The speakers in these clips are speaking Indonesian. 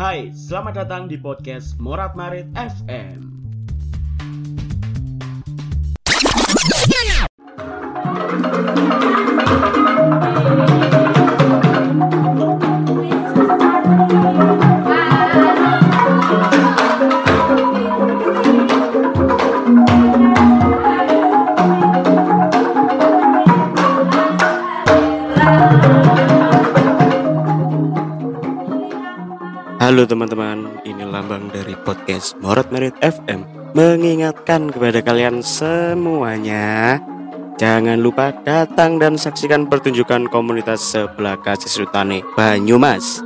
Hai, selamat datang di podcast Morat Marit FM. Teman-teman, ini lambang dari podcast Morat Merit FM Mengingatkan kepada kalian semuanya Jangan lupa datang dan saksikan pertunjukan komunitas sebelah kasih Sutane Banyumas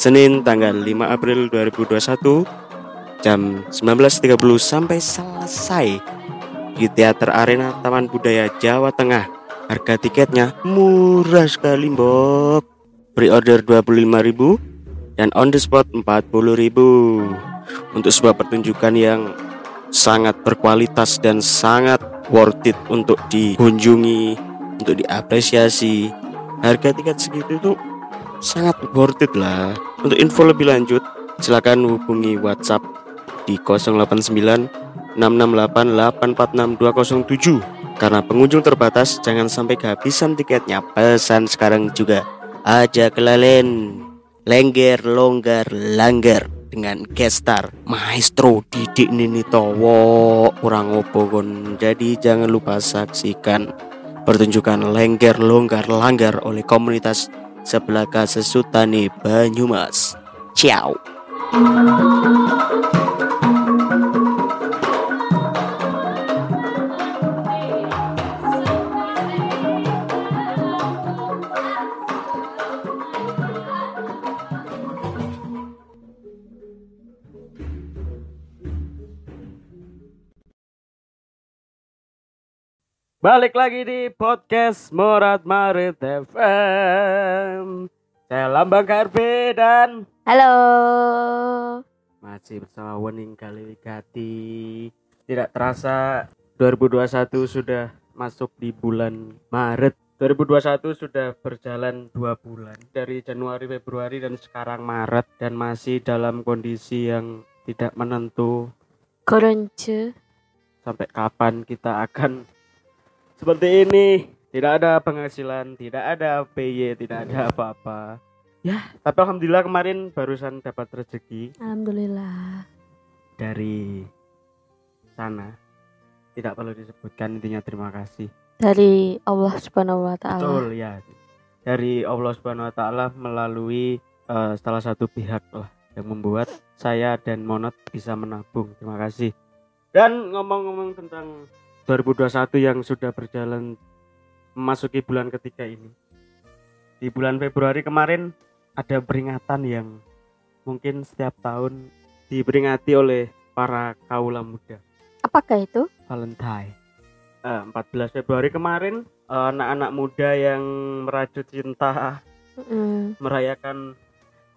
Senin tanggal 5 April 2021 Jam 19.30 sampai selesai Di Teater Arena Taman Budaya Jawa Tengah. Harga tiketnya murah sekali Bob Pre-order 25.000 dan on the spot 40.000 untuk sebuah pertunjukan yang sangat berkualitas dan sangat worth it untuk dikunjungi, untuk diapresiasi. Harga tiket segitu itu sangat worth it lah. Untuk info lebih lanjut, silakan hubungi WhatsApp di 089 668 846 207. Karena pengunjung terbatas, jangan sampai kehabisan tiketnya. Pesan sekarang juga. Aja kelalen lengger longgar langgar dengan gestar maestro Didik Nini Towo kurang opo kon jadi jangan lupa saksikan pertunjukan lengger longgar langgar oleh komunitas Sebelaka Sesutani Banyumas. Ciao Balik lagi di podcast Morat Marit FM. Saya Lambang KRB dan Halo. masih bersama Wening Kali Gati. Tidak terasa 2021 sudah masuk di bulan Maret. 2021 sudah berjalan dua bulan dari Januari, Februari dan sekarang Maret dan masih dalam kondisi yang tidak menentu Koronce. sampai kapan kita akan seperti ini. Tidak ada penghasilan tidak ada PY tidak ada apa-apa. Ya. Tapi alhamdulillah kemarin barusan dapat rezeki. Alhamdulillah. dari sana. Tidak perlu disebutkan intinya terima kasih. Dari Allah Subhanahu wa taala. betul ya. Dari Allah Subhanahu Wa Taala melalui eh, salah satu pihak lah yang membuat saya dan Monot bisa menabung. Terima kasih. Dan ngomong-ngomong tentang 2021 yang sudah berjalan memasuki bulan ketiga ini di bulan Februari kemarin ada peringatan yang mungkin setiap tahun diperingati oleh para kaula muda Apakah itu? Valentine. Eh, 14 Februari kemarin eh, anak-anak muda yang merajut cinta Mm. merayakan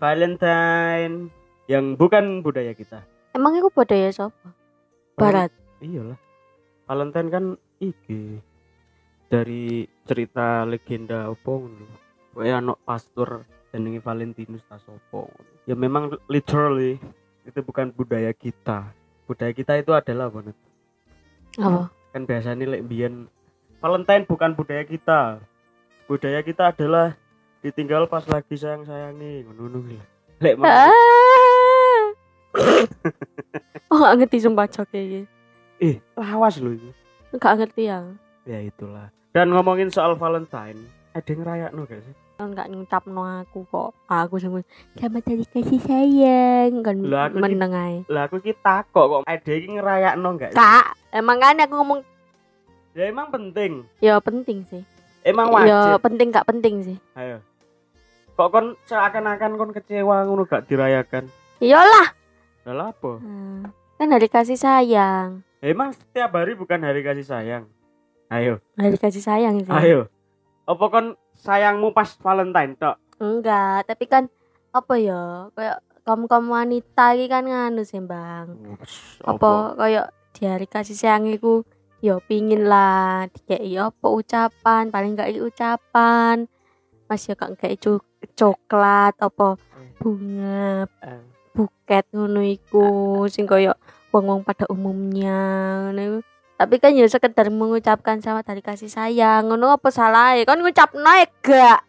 Valentine yang bukan budaya kita. Emang itu budaya siapa? Barat. Iyalah. Valentine kan iki dari cerita legenda opo ngono. Kayak anak pastor jenenge Valentinus ta sopo. Ya memang literally itu bukan budaya kita. Budaya kita itu adalah apa? Apa? kan biasanya lek biyen Valentine bukan budaya kita budaya kita adalah ditinggal pas lagi sayang sayangi ngono lek mau Ah. oh, gak ngerti sumpah cok kayak gitu. Eh lawas loh itu Gak ngerti yang. ya itulah dan ngomongin soal Valentine ada yang ngerayak gak sih Enggak ngucap no aku kok. Aku sama selamat hari kasih sayang kan Lah, aku ki- meneng ae. lah aku kita kok kok ada yang ngerayak gak sih Kak, emang kan aku ngomong ya emang penting ya penting sih. emang Ya wajib penting gak penting sih. ayo kok kon seakan-akan kon kecewa ngono gak dirayakan Iyalah. lah apa Hmm. Kan hari kasih sayang. Emang setiap hari bukan hari kasih sayang ayo Hari kasih sayang sih. Ayo. Apa kon sayangmu pas Valentine tok? Enggak, tapi kan apa ya? Kayak kamu kamu wanita iki kan nganu sih, Bang. Apa kayak di hari kasih sayang iku ya pingin lah dikei apa ucapan, paling gak ucapan. Mas ya gak kayak coklat apa bunga Eh, buket ngono iku sing koyo wong-wong pada umumnya ngono. Tapi kan ya sekedar mengucapkan selamat hari kasih sayang ngono apa salah Kan ngucapno ya gak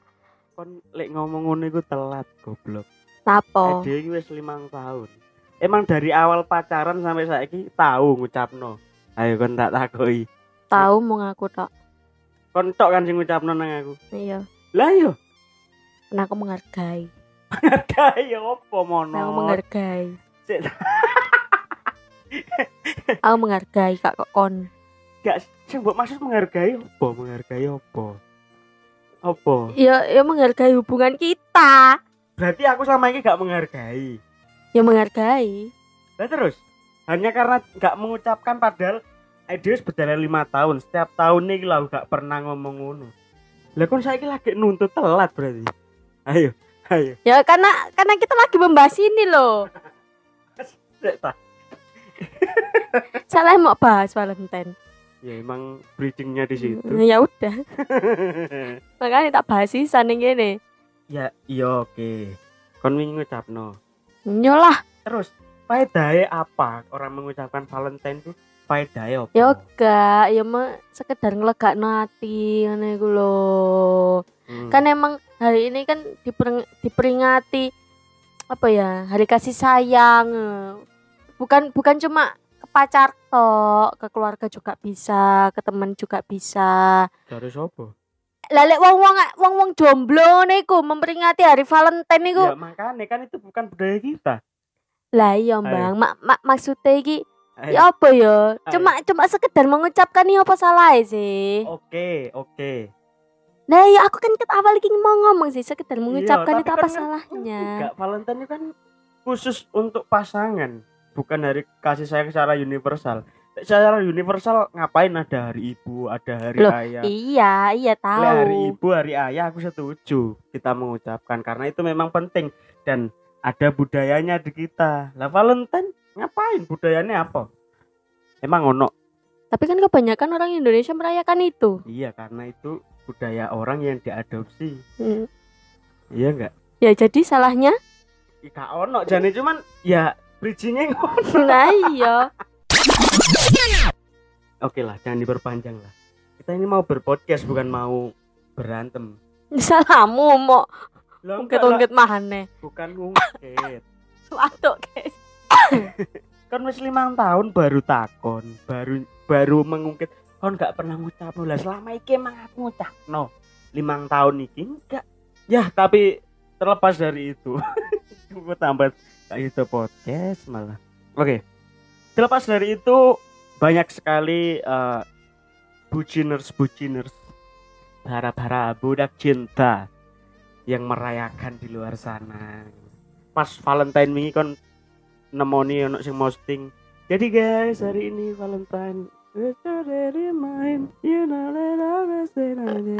kon lek ngomong ngono iku telat goblok. Lapo? Eh, dia iki wis 5 tahun. Emang dari awal pacaran sampai saiki tahu ngucapno. Ayo kon tak takoki. Tahu mau ngaku tok. Kon tok kan sing ngucapno nang aku. Iya. Lah yo, Karena aku menghargai. kaya apa mono? Aku menghargai. Aku menghargai kak kok kon. Gak sing mbok maksud menghargai apa? Menghargai apa? Apa? Ya ya menghargai hubungan kita. Berarti aku sama ini gak menghargai. Ya menghargai. Lah terus hanya karena gak mengucapkan padahal Edius berjalan lima tahun setiap tahun nih lah gak pernah ngomong ngono. Lah kon saiki lagi nuntut telat berarti. Ayo, ayo. Ya karena karena kita lagi membahas ini loh. Salah mau bahas Valentine. Ya emang bridgingnya di situ. Ya udah. Makanya tak bahas sih ning gini. ya iya oke. Kon wingi ngucapno. Nyolah. Terus faedahnya apa orang mengucapkan Valentine itu? Faedahnya apa? Ya gak, ya mah sekedar ngelegakno ati ngono iku lho. Hmm. Kan emang hari ini kan dipering- diperingati apa ya? Hari kasih sayang. Bukan bukan cuma ke pacar tok, ke keluarga juga bisa, ke teman juga bisa. dari sopo? Lelek wong-wong wong-wong jomblo niku memperingati hari Valentine niku. Ya makanya kan itu bukan budaya kita. Lah iya, Ayo. Bang. Mak mak maksudnya iki Ayo. ya apa ya? Cuma cuma sekedar mengucapkan ini apa salah sih? Oke, oke. Nah, ya aku kan ket awal iki mau ngomong sih sekedar mengucapkan Iya, itu tapi apa kan- salahnya? Enggak, Valentine itu kan khusus untuk pasangan, bukan hari kasih sayang secara universal. Secara universal ngapain ada hari ibu, ada hari Loh, ayah. Iya, iya tahu. hari ibu, hari ayah aku setuju kita mengucapkan karena itu memang penting dan ada budayanya di kita. Lah Valentine ngapain? Budayanya apa? Emang ono? Tapi kan kebanyakan orang Indonesia merayakan itu. Iya, karena itu budaya orang yang diadopsi. Hmm. Iya enggak? Ya jadi salahnya? Ika ono jane cuman ya bridgingnya ngono. nah iya. Oke lah, jangan diperpanjang lah. Kita ini mau berpodcast bukan mau berantem. Salahmu mau ungkit-ungkit mahane. bukan ngungkit. Suatu guys. kan wis limang tahun baru takon, baru baru mengungkit. Kon nggak pernah ngucap lah selama iki emang aku ngucap no. Limang tahun iki enggak. Ya tapi terlepas dari itu, gue tambah itu podcast malah. Oke, terlepas dari itu banyak sekali eh, buciners buciners para-para budak cinta yang merayakan di luar sana. Pas Valentine wingi kon nemoni ono sing posting. Jadi guys, hari ini Valentine.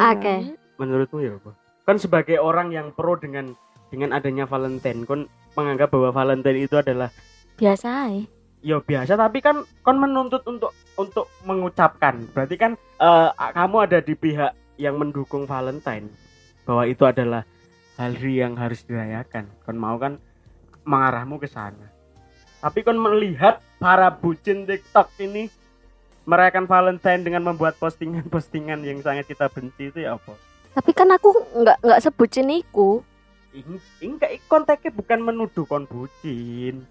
Oke. Menurutmu ya apa? Kan sebagai orang yang pro dengan dengan adanya Valentine, kon menganggap bahwa Valentine itu adalah Biasa ae. ya biasa tapi kan kon menuntut untuk untuk mengucapkan. Berarti kan eh, kamu ada di pihak yang mendukung Valentine bahwa itu adalah hari yang harus dirayakan. Kon mau kan mengarahmu ke sana. Tapi kon melihat para bucin TikTok ini merayakan Valentine dengan membuat postingan-postingan yang sangat kita benci itu ya apa? Tapi kan aku nggak nggak sebutin iku. Enggak, konteksnya bukan menuduh kon bucin.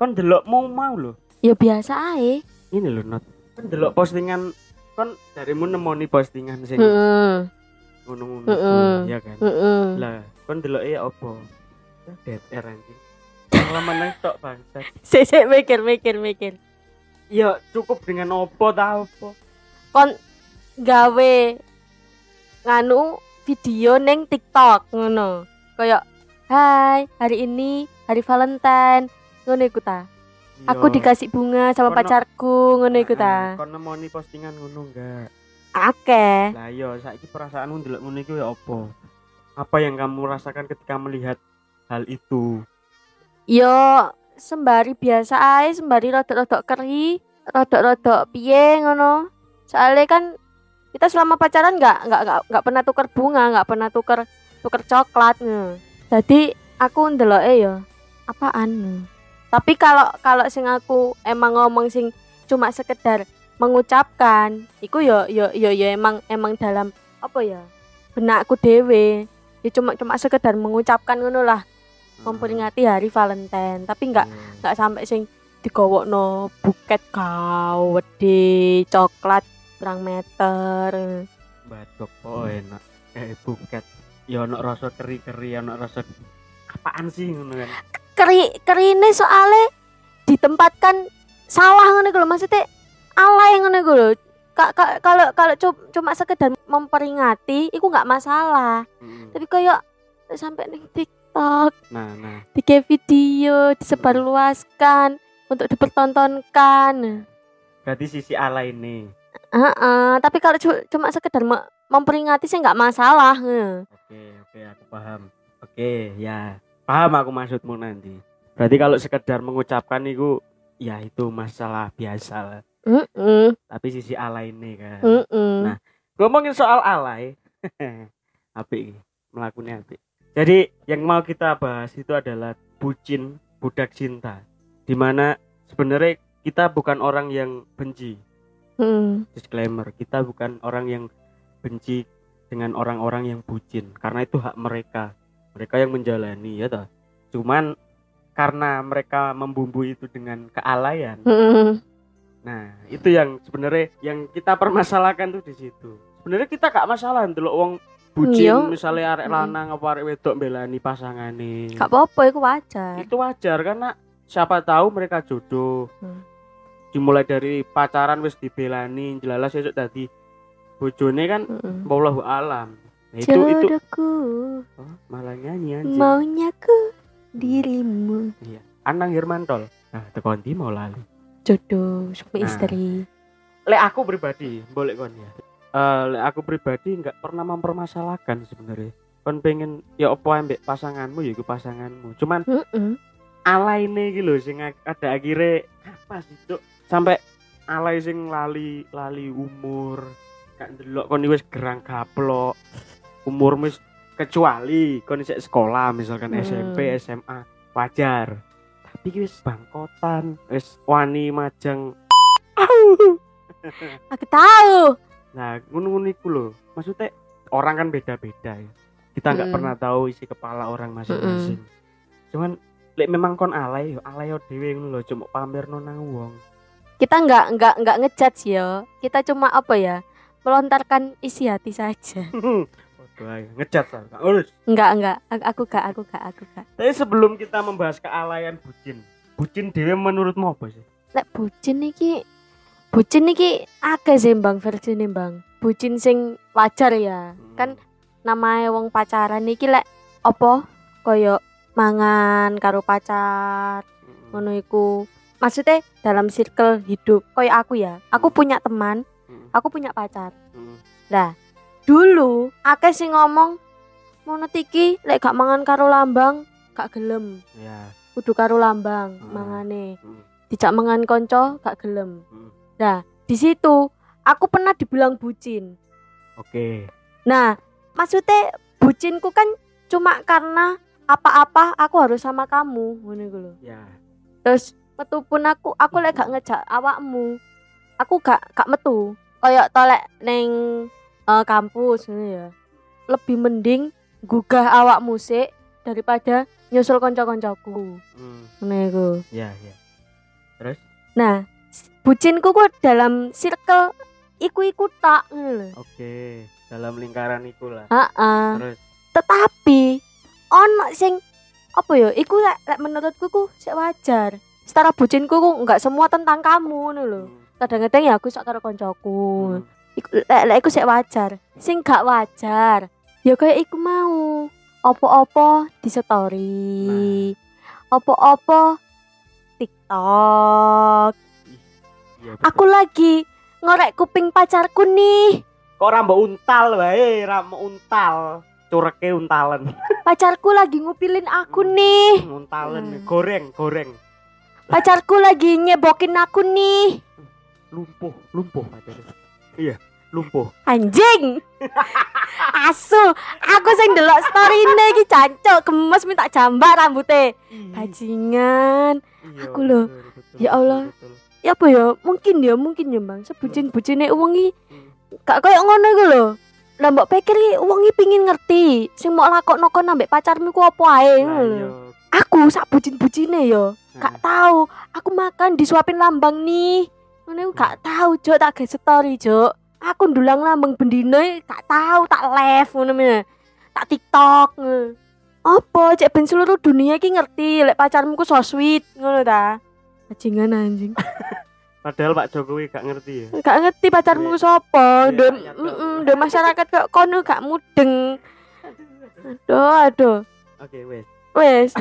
Kon delok mau mau loh. Ya biasa ae. Ini loh not. Kon delok postingan kon darimu nemoni postingan sing Heeh. ngono-ngono. Ya kan. Lah, kon delok ya apa? Ya dead air anjing. Pengalaman nang tok bangsat. Sik sik mikir mikir mikir. Ya cukup dengan opo ta opo. Kon gawe nganu video neng TikTok ngono. Kayak Hai, hari ini hari Valentine. Ngono iku ta. Aku dikasih bunga sama Kono- pacarku ngono iku ta. Kon nemoni postingan ngono enggak? Akeh. Lah iya, saiki perasaanmu ndelok ngono iku ya apa? Apa yang kamu rasakan ketika melihat hal itu? Yo sembari biasa ae, sembari rodok-rodok keri, rodok-rodok piye ngono. Soalnya kan kita selama pacaran nggak nggak nggak pernah tuker bunga, nggak pernah tuker tuker coklat. ngono. Jadi aku ndeloke ya apaan tapi kalau kalau sing aku emang ngomong sing cuma sekedar mengucapkan iku yo yo yo yo emang emang dalam apa ya benakku dewe ya cuma cuma sekedar mengucapkan ngono lah memperingati hari Valentine tapi nggak Hmm. nggak sampai sing digowokno buket gawede coklat berang meter Badok oh enak. Eh buket. Ya ono rasa keri-keri, ono rasa apaan sih ngono kan. keri kerine soalnya ditempatkan salah ngono lho maksudnya alay ngono iku lho Ka- ka- kalau kalau cu- cuma sekedar memperingati itu nggak masalah Mm. tapi kayak sampai nih TikTok Nah, nah. bikin video disebarluaskan untuk dipertontonkan Berarti sisi ala ini. Heeh, tapi kalau cu- cuma sekedar me- memperingati sih nggak masalah. Oke, oke, aku paham. Oke, ya. Paham aku maksudmu nanti. Berarti kalau sekedar mengucapkan itu ya itu masalah biasa lah. Mm-mm, Tapi sisi alay ini kan. mm-mm. Nah. Ngomongin soal alay. apik iki, melakukannya apik. Jadi yang mau kita bahas itu adalah bucin budak cinta. Di mana sebenarnya kita bukan orang yang benci. Mm. Disclaimer, kita bukan orang yang benci dengan orang-orang yang bucin karena itu hak mereka. Mereka yang menjalani ya toh. Cuman karena mereka membumbui itu dengan kealayan. Mm-mm. Nah, itu yang sebenarnya yang kita permasalahkan tuh di situ. Sebenarnya kita gak masalah ndelok wong bucin Iya. misalnya arek Mm. lanang apa arek wedok belani pasangane. Gak apa-apa itu wajar Itu wajar karena siapa tahu mereka jodoh. Hmm. Dimulai dari pacaran wis dibelani, jelalas esuk tadi bojone kan Mm-mm. wallahu alam. Nah, itu itu oh, malah nyanyi anjing. maunya ku dirimu Iya. Anang Hermantol. Nah, tekan ndi mau lali. jodoh suami Nah. istri lek aku pribadi boleh kon ya Eh, lek aku pribadi nggak pernah mempermasalahkan sebenarnya kon pengen ya apa ambek pasanganmu ya iku pasanganmu cuman Mm-mm. alay ini gitu sing ada akhirnya apa sih cuk sampai alay sing lali lali umur gak ndelok kon wis gerang gaplok umur wis kecuali kon isek sekolah misalkan Hmm. SMP SMA wajar tapi wis bangkotan wis wani majang aku tahu Nah, ngono-ngono iku lho. Maksudnya orang kan beda-beda ya. Kita nggak Mm-mm. pernah tahu isi kepala orang masing-masing. Cuman lek memang kon alay yo alay yo dhewe ngono lho, cuma pamerno nang wong. Kita nggak nggak nggak ngejudge ya kita cuma apa ya? Melontarkan isi hati saja. Ngejat saya. Gak urus. nggak nggak. Aku aku gak aku gak aku gak Tapi sebelum kita membahas kealayan bucin, bucin dhewe menurutmu apa sih? lek bucin iki bucin iki akeh sih bang versi nih bang. Bucin sing wajar ya. Kan namanya wong pacaran iki lek apa? Koyo mangan karo pacar Mm-mm. ngono iku maksudnya dalam circle hidup koyo aku ya aku punya teman Mm-mm. aku punya pacar Mm-mm. dulu akeh sing ngomong mono tiki lek gak mangan karo lambang gak gelem Ya. kudu karo lambang Hmm. mangane Mm. dijak mangan konco gak gelem Mm. nah di situ aku pernah dibilang bucin Oke. nah maksudnya bucinku kan cuma karena apa-apa aku harus sama kamu ngono iku lho Ya. terus metu pun aku aku lek gak ngejak awakmu aku gak gak metu kayak tolek neng eh, kampus ngono ya lebih mending gugah awakmu sik daripada nyusul kanca-kancaku Mm. ngono iku Ya, ya. Terus? nah bucinku kok dalam circle iku-iku tak ngono Oke. Dalam lingkaran iku lah. Heeh. Terus? tetapi ono sing apa ya iku lek menurutku ku sik wajar setara bucinku ku nggak semua tentang kamu ngono lho. Mm. kadang-kadang ya aku sak karo koncoku. Mm. iku lek lek iku sik wajar. Sing gak wajar ya kayak iku mau. Opo-opo di story. Opo-opo TikTok. Iya, aku lagi ngorek kuping pacarku nih. Kok rambut untal wae rambut untal. Cureke untalan pacarku lagi ngupilin aku nih. Untalan Hmm. goreng goreng pacarku lagi nyebokin aku nih lumpuh lumpuh pacarnya iya lumpuh Anjing. Asu, aku sing delok story-ne iki jancuk gemes minta jambak rambutnya. Bajingan. Iya, aku betul, Ya Allah. betul, betul. Ya apa ya? Mungkin ya, mungkin ya, Bang. Sebucin-bucine wong iki Hmm. gak koyo ngono iku lho. Lah mbok pikir iki pingin ngerti sing mau lakokno kon ambek pacarmu ku apa ae ngono. Aku sak bucin-bucine yo. Gak Nah, tahu. Aku makan disuapin lambang nih. Ngono iku gak tahu, Jok, tak gawe story, Jok. Aku ndulang lambang bendine gak tahu, tak live ngono meneh. Tak TikTok. Apa cek ben seluruh dunia iki ngerti lek pacarmu ku so sweet ngono ta. Bajingan anjing. padahal Pak Jokowi gak ngerti ya Gak ngerti pacarmu ku sapa. Ndek mm, ndek masyarakat kok kono gak mudeng. Aduh, aduh. oke wes Wes.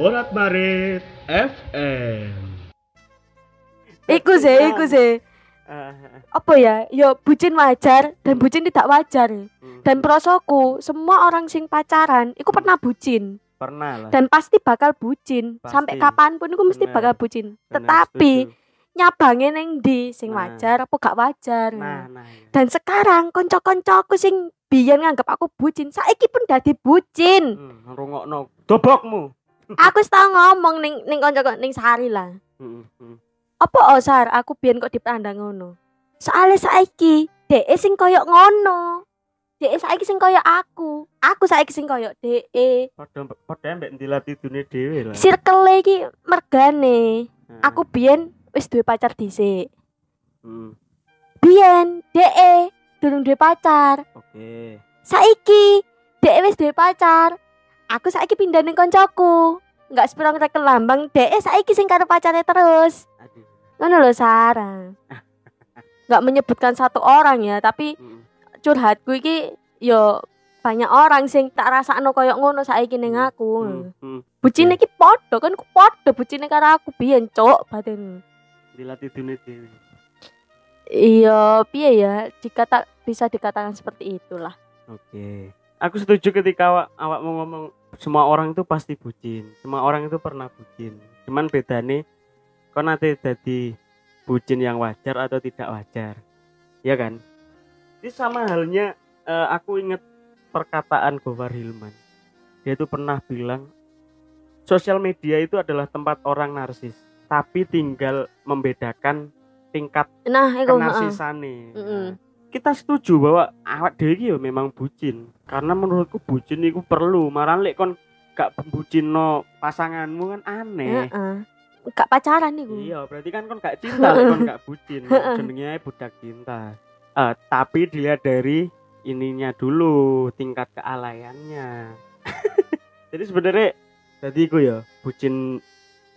Morat Marit FM Iku sih, iku sih. apa ya ya bucin wajar dan bucin tidak wajar dan prosoku semua orang sing pacaran itu pernah bucin pernah lah dan pasti bakal bucin Pasti. sampai kapan pun itu mesti Bener. bakal bucin Bener, tetapi setuju. Nyabange neng di sing Nah. wajar apa gak wajar. Nah nah. iya. dan sekarang konco-koncoku sing biyen nganggep aku bucin saiki pun dadi bucin. Hmm, rungokno dobokmu. Aku tau ngomong ning ning konco ning sari lah. Hmm, hmm. apa osar aku biyen kok dipandang ngono. Soalnya saiki dek sing koyok ngono. Dek saiki sing koyok aku. Aku saiki sing koyok dek padha padha mbek dilatih dunia dhewe lah. Circle iki mergane. Nah, aku biyen wis duwe pacar dhisik. Hmm, biyen dek durung duwe pacar. Oke. Saiki dek wis duwe pacar. Aku saiki pindah ning koncoku. Nggak sepirang rekel lambang dek saiki sing karo pacare terus. Aduh. Ngono lho Sarah nggak menyebutkan satu orang ya tapi Hmm, curhatku iki yo banyak orang sing tak rasakno koyo ngono saiki ning aku. hmm, hmm. Bucine iki padha kan ku padha bucine karo aku. Biyen cuk batin. Dilatih dunia dhewe Iya, piye ya jika tak bisa dikatakan seperti itulah. Oke. Aku setuju ketika awak awak mau ngomong semua orang itu pasti bucin. Semua orang itu pernah bucin. Cuman bedane kau nanti jadi bucin yang wajar atau tidak wajar. Ya kan? Ini sama halnya eh, aku inget perkataan Gofar Hilman. Dia itu pernah bilang sosial media itu adalah tempat orang narsis, tapi tinggal membedakan tingkat Nah, iku kenarsisannya. Mm-mm. Nah, kita setuju bahwa awak dhewe iki ya memang bucin. Karena menurutku bucin itu perlu. Maran lek kon gak bucinno pasanganmu kan aneh. Heeh. Gak pacaran iku. Iya, berarti kan kon gak cinta lek kon gak bucin. Jenenge ae budak cinta. Eh, tapi dilihat dari ininya dulu, tingkat kealayannya. Jadi sebenarnya tadi ku ya bucin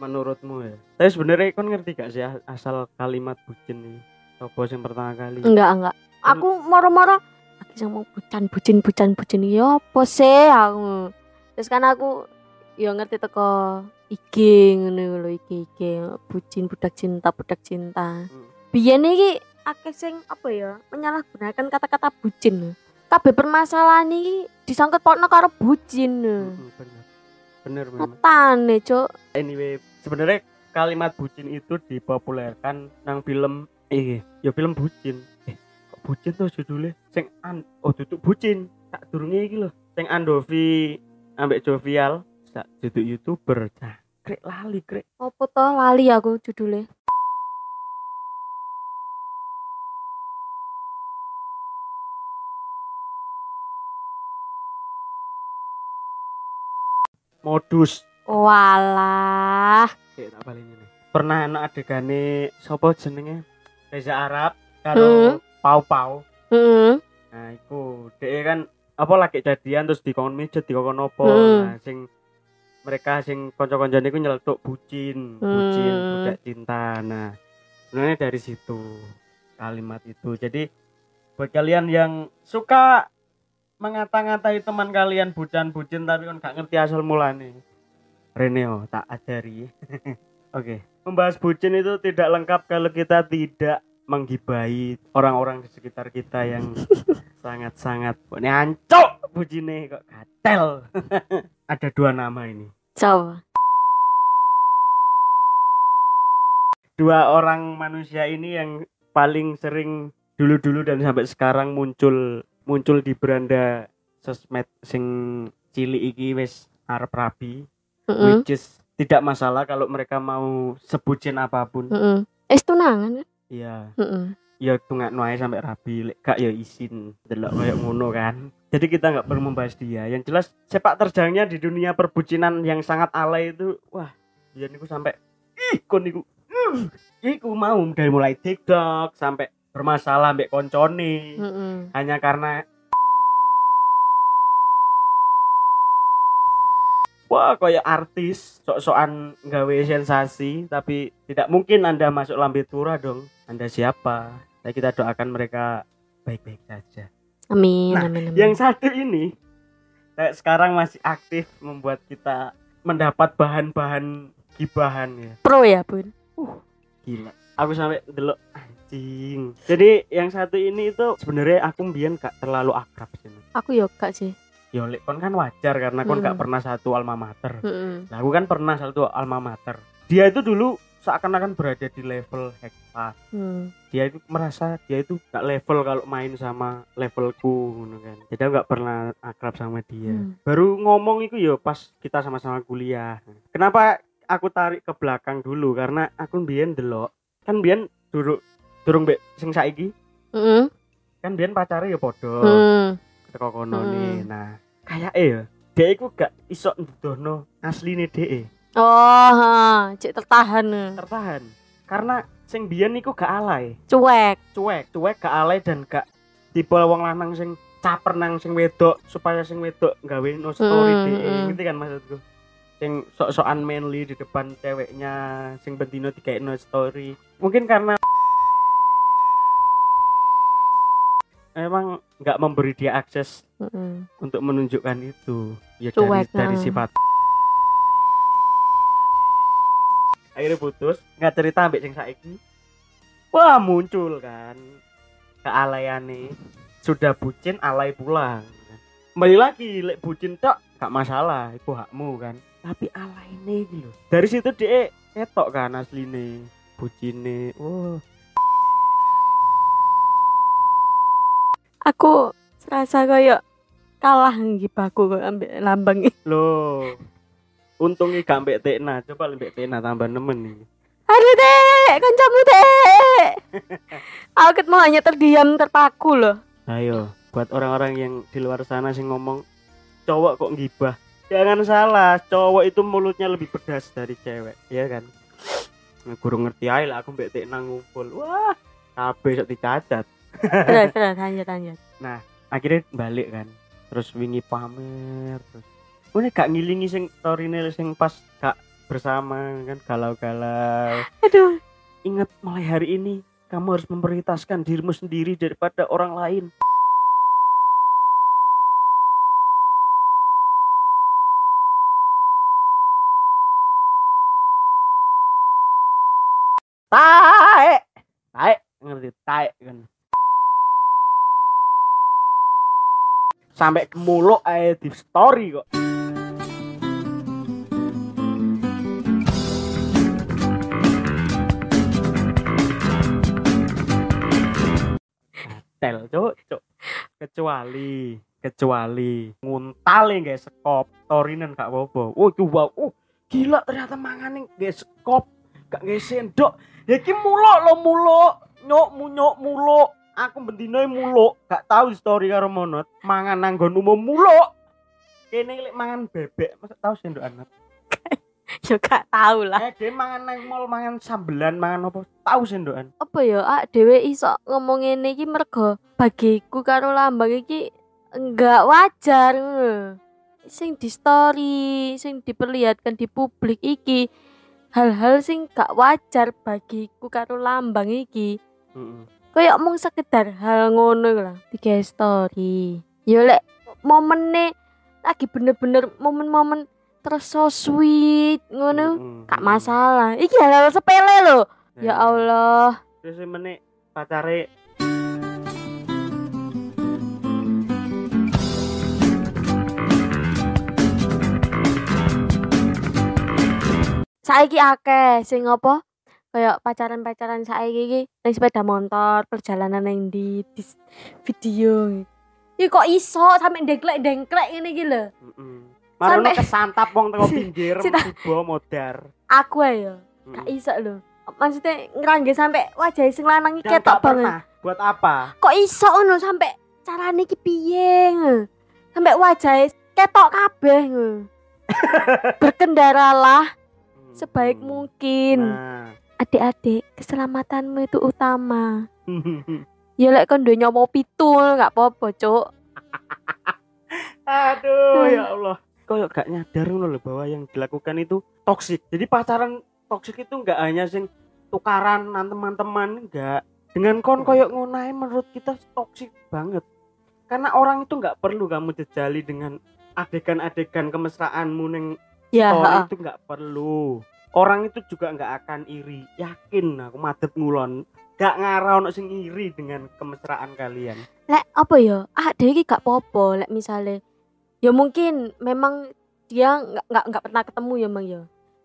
menurutmu ya. Tapi sebenarnya kon ngerti gak sih asal kalimat bucin ini? Apa yang pertama kali? Enggak, enggak. Aku moro-moro lagi mau bucan bucin bucan bucin ya apa sih aku. Terus kan aku ya ngerti teko IG ngono lho IG IG bucin budak cinta budak cinta. Hmm. Biyen iki akeh sing apa ya menyalahgunakan kata-kata bucin. Kabeh permasalahan iki disangkut pautno karo bucin. Bener bener memang Metane, Cuk. anyway sebenarnya kalimat bucin itu dipopulerkan nang film eh ya film bucin. Eh kok bucin tuh judulnya? Sing an oh tutup bucin. Tak durunge iki lho. Sing Andovi ambek Jovial. Sak duduk youtuber cah krek lali krek Apa to lali aku judulnya. Modus Walah. tak paling ini pernah anak adegane sopo jenenge Reza Arab karo Pau Pau Heeh. Nah, iku dhek kan apa lagi jadian terus dikon mijet dikon opo. Hmm. Nah, sing mereka sing kanca-kancane iku nyeletuk bucin, bucin, Hmm. budak cinta. Nah, sebenarnya dari situ kalimat itu. Jadi buat kalian yang suka mengata-ngatai teman kalian bucan-bucin tapi kan gak ngerti asal mulane. Reneo tak ajari. Oke, membahas bucin itu tidak lengkap kalau kita tidak menggibai orang-orang di sekitar kita yang sangat-sangat ini ancok bucine kok gatel. Ada dua nama ini. Coba. dua orang manusia ini yang paling sering dulu-dulu dan sampai sekarang muncul muncul di beranda sosmed sing cilik iki wis arep rabi Heeh. which is tidak masalah kalau mereka mau sebutin apa pun Heeh. Es tunangan kan? iya Heeh. ya tungak ae sampai rabi lek gak ya isin delok kayak ngono kan jadi kita nggak perlu membahas dia yang jelas sepak terjangnya di dunia perbucinan yang sangat alay itu wah dia niku sampai ih kon niku uh, iku mau dari mulai TikTok sampai bermasalah mbek koncone Heeh. hanya karena Wah, kayak artis, sok-sokan gawe sensasi, tapi tidak mungkin Anda masuk lambe tura dong. Anda siapa? Nah, kita doakan mereka baik-baik saja. Amin, Nah, amin, amin. Yang satu ini, kayak sekarang masih aktif membuat kita mendapat bahan-bahan gibahan ya. pro ya, Bun. Gila. Aku sampai delok anjing. Jadi yang satu ini itu sebenarnya aku mbien gak terlalu akrab sih. Aku yo gak sih. Ya lek kon kan wajar karena kon gak Hmm. pernah satu alma mater. Heeh. Nah, aku kan pernah satu alma mater. Dia itu dulu seakan-akan berada di level hektar. Hmm. Dia itu merasa dia itu gak level kalau main sama levelku ngono kan. Jadi aku gak pernah akrab sama dia. Hmm. Baru ngomong itu ya pas kita sama-sama kuliah. Kenapa aku tarik ke belakang dulu karena aku mbien delok. Kan mbien durung durung mbek sing saiki Heeh. kan mbien pacare ya padha. Hmm. teko kono Hmm. nih. Nah, kayak ya dia iku gak iso ndudono asline dhek Oh, ha, cek tertahan. tertahan karena sing biyen iku gak alay Cuek. cuek cuek gak alay dan gak tipe wong lanang sing caper nang sing wedok supaya sing wedok gawe no story Hmm, dhek hmm. ngerti kan maksudku sing sok-sokan manly di depan ceweknya sing digawe no story mungkin karena emang nggak memberi dia akses Heeh. untuk menunjukkan itu. Ya Cuek, dari dari nah. sifat. Akhirnya putus. Nggak cerita ambek sing saiki. Wah muncul kan. Kealayane sudah bucin alay pulang. Kembali lagi lek bucin tok gak masalah. Itu hakmu kan. Tapi alay ini gitu dari situ dia ketok kan asline. Bucine. Oh Aku serasa kayak kalah ngibahku kok ambek lambang iki. lo untungnya gak ambek Tekna coba ambek Tekna tambah nemen nih Aduh, Dek, kancamu, Dek. Aku ket mau hanya terdiam terpaku loh. Ayo, buat orang-orang yang di luar sana sih ngomong cowok kok ngibah. Jangan salah, cowok itu mulutnya lebih pedas dari cewek, ya kan? Nah, guru ngerti aja lah aku mbek Tekna ngumpul. Wah, kabeh sok dicacat. Terus, terus, lanjut, lanjut. Akhirnya balik kan. Terus wingi pamer terus. Ini gak ngilingi sing torine sing pas gak bersama kan galau-galau. Aduh, Ingat mulai hari ini kamu harus memprioritaskan dirimu sendiri daripada orang lain. Tae, tae, ngerti tae kan. Sampai muluk ae di story kok. tel cuk cuk. Kecuali kecuali nguntale nggak sekop torinan gak apa-apa. Oh coba oh gila ternyata mangane nggak sekop gak nggak sendok. Ya iki muluk lo muluk. Nyok mu nyok muluk aku bendino muluk gak tahu story karo monot mangan nanggon umum muluk kene lek mangan bebek masa tahu sendok anak yo gak tau lah. eh dia mangan nang mall mangan sambelan mangan apa tahu sendokan Apa ya, ah dhewe iso ngomong ngene iki mergo bagiku karo lambang iki enggak wajar. Sing di story, sing diperlihatkan di publik iki hal-hal sing gak wajar bagiku karo lambang iki. Heeh. Kayak mung sekedar hal ngono iku lah tiga story ya lek momennya lagi bener-bener momen-momen terus so sweet ngono Heeh. gak masalah. Iki hal-hal sepele loh ya Allah. Terus menik pacare. Saiki akeh sing apa kayak pacaran-pacaran saiki iki ning sepeda motor, perjalanan yang di, di video. Iki kok iso sampe dengklek-dengklek ngene iki lho. Heeh. Marono Sampai- kesantap wong teko pinggir tiba modar. Aku ae yo, gak Mm. iso lho. Maksudnya ngerangge sampe wajah sing lanang iki ketok banget. Buat apa? Kok iso ngono sampe carane iki piye? Sampe wajah ketok kabeh. Berkendaralah sebaik mungkin. Nah. Adik-adik, keselamatanmu itu utama. Ya lek kon duwe nyowo pitul gak apa-apa, Cuk. Aduh, Hmm. ya Allah. Kayak gak nyadar ngono lho bahwa yang dilakukan itu toksik. Jadi pacaran toksik itu nggak hanya sing tukaran teman-teman, enggak. Dengan kon koyok ngonae menurut kita toksik banget. Karena orang itu nggak perlu kamu jejali dengan adegan-adegan kemesraanmu neng Ya, story itu nggak perlu. Orang itu juga nggak akan iri. Yakin aku madep ngulon. Gak ngarau ono sing iri dengan kemesraan kalian. lek apa ya? Ah, iki gak apa-apa lek misale ya mungkin memang dia nggak nggak nggak pernah ketemu ya, Mang ya.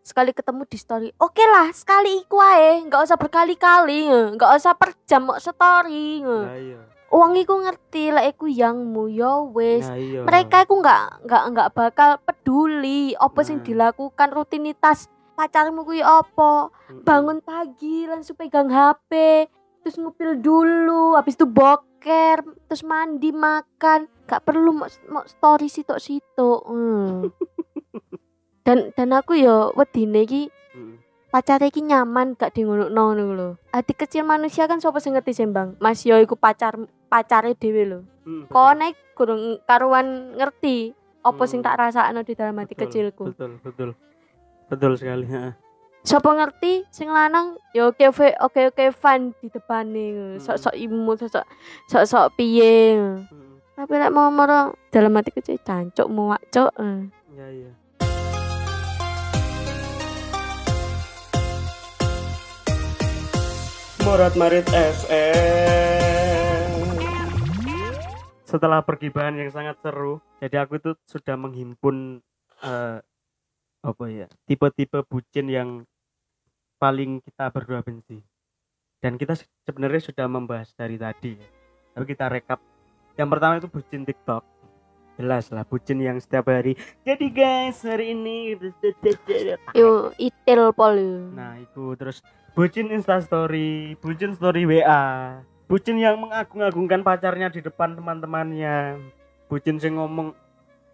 Sekali ketemu di story. Oke lah, sekali iku ae, nggak usah berkali-kali, nge. nggak usah per jam mau story. nge. Nah iya. Uang iku ngerti lek iku yangmu ya wis. Nah iya. mereka itu nggak nggak nggak bakal peduli apa sing Nah. dilakukan rutinitas pacarmu kuwi Mm-mm. bangun pagi langsung pegang HP terus ngupil dulu habis itu boker terus mandi makan gak perlu mau, mau story sitok sitok hmm. dan dan aku yo wedine iki Mm. pacar iki nyaman gak di ngono ngono lho hati kecil manusia kan sapa sing ngerti sembang Mas yo iku pacar pacare dhewe lho Mm, kok kurang karuan ngerti apa sing Hmm. tak rasakno di dalam hati Betul, kecilku Betul, betul. Betul sekali. ha. Sapa ngerti sing lanang ya oke oke oke oke fun di depane Hmm. sok-sok imut sok-sok sok-sok piye Mm. tapi lek mau moro dalam hati kecil cancuk muak cuk eh. Ya iya. Morat Marit FM. Setelah pergibahan yang sangat seru, jadi aku itu sudah menghimpun eh, apa ya tipe-tipe bucin yang paling kita berdua benci. Dan kita se- sebenarnya sudah membahas dari tadi. ya. Tapi kita rekap. Yang pertama itu bucin TikTok. Jelas lah bucin yang setiap hari. Jadi guys hari ini. yo itil pol. Nah itu terus bucin instastory, bucin story WA, bucin yang mengagung-agungkan pacarnya di depan teman-temannya, bucin sing ngomong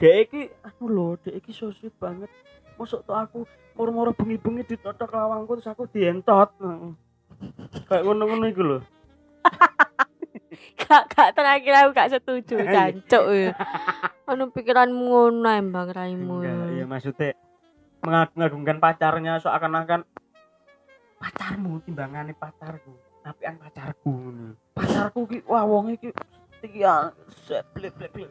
dek iki anu lho, dek iki so sweet banget. Masuk tuh aku moro-moro bengi-bengi ditotok lawangku terus aku dientot. Kayak ngono-ngono iku lho. gak gak terakhir aku gak setuju cancuk yo anu pikiranmu ngono embang raimu Enggak, iya maksudnya mengagung-agungkan pacarnya seakan-akan pacarmu timbangannya pacarku, tapi an pacarku. Pacarku ki wah wong iki blek blek.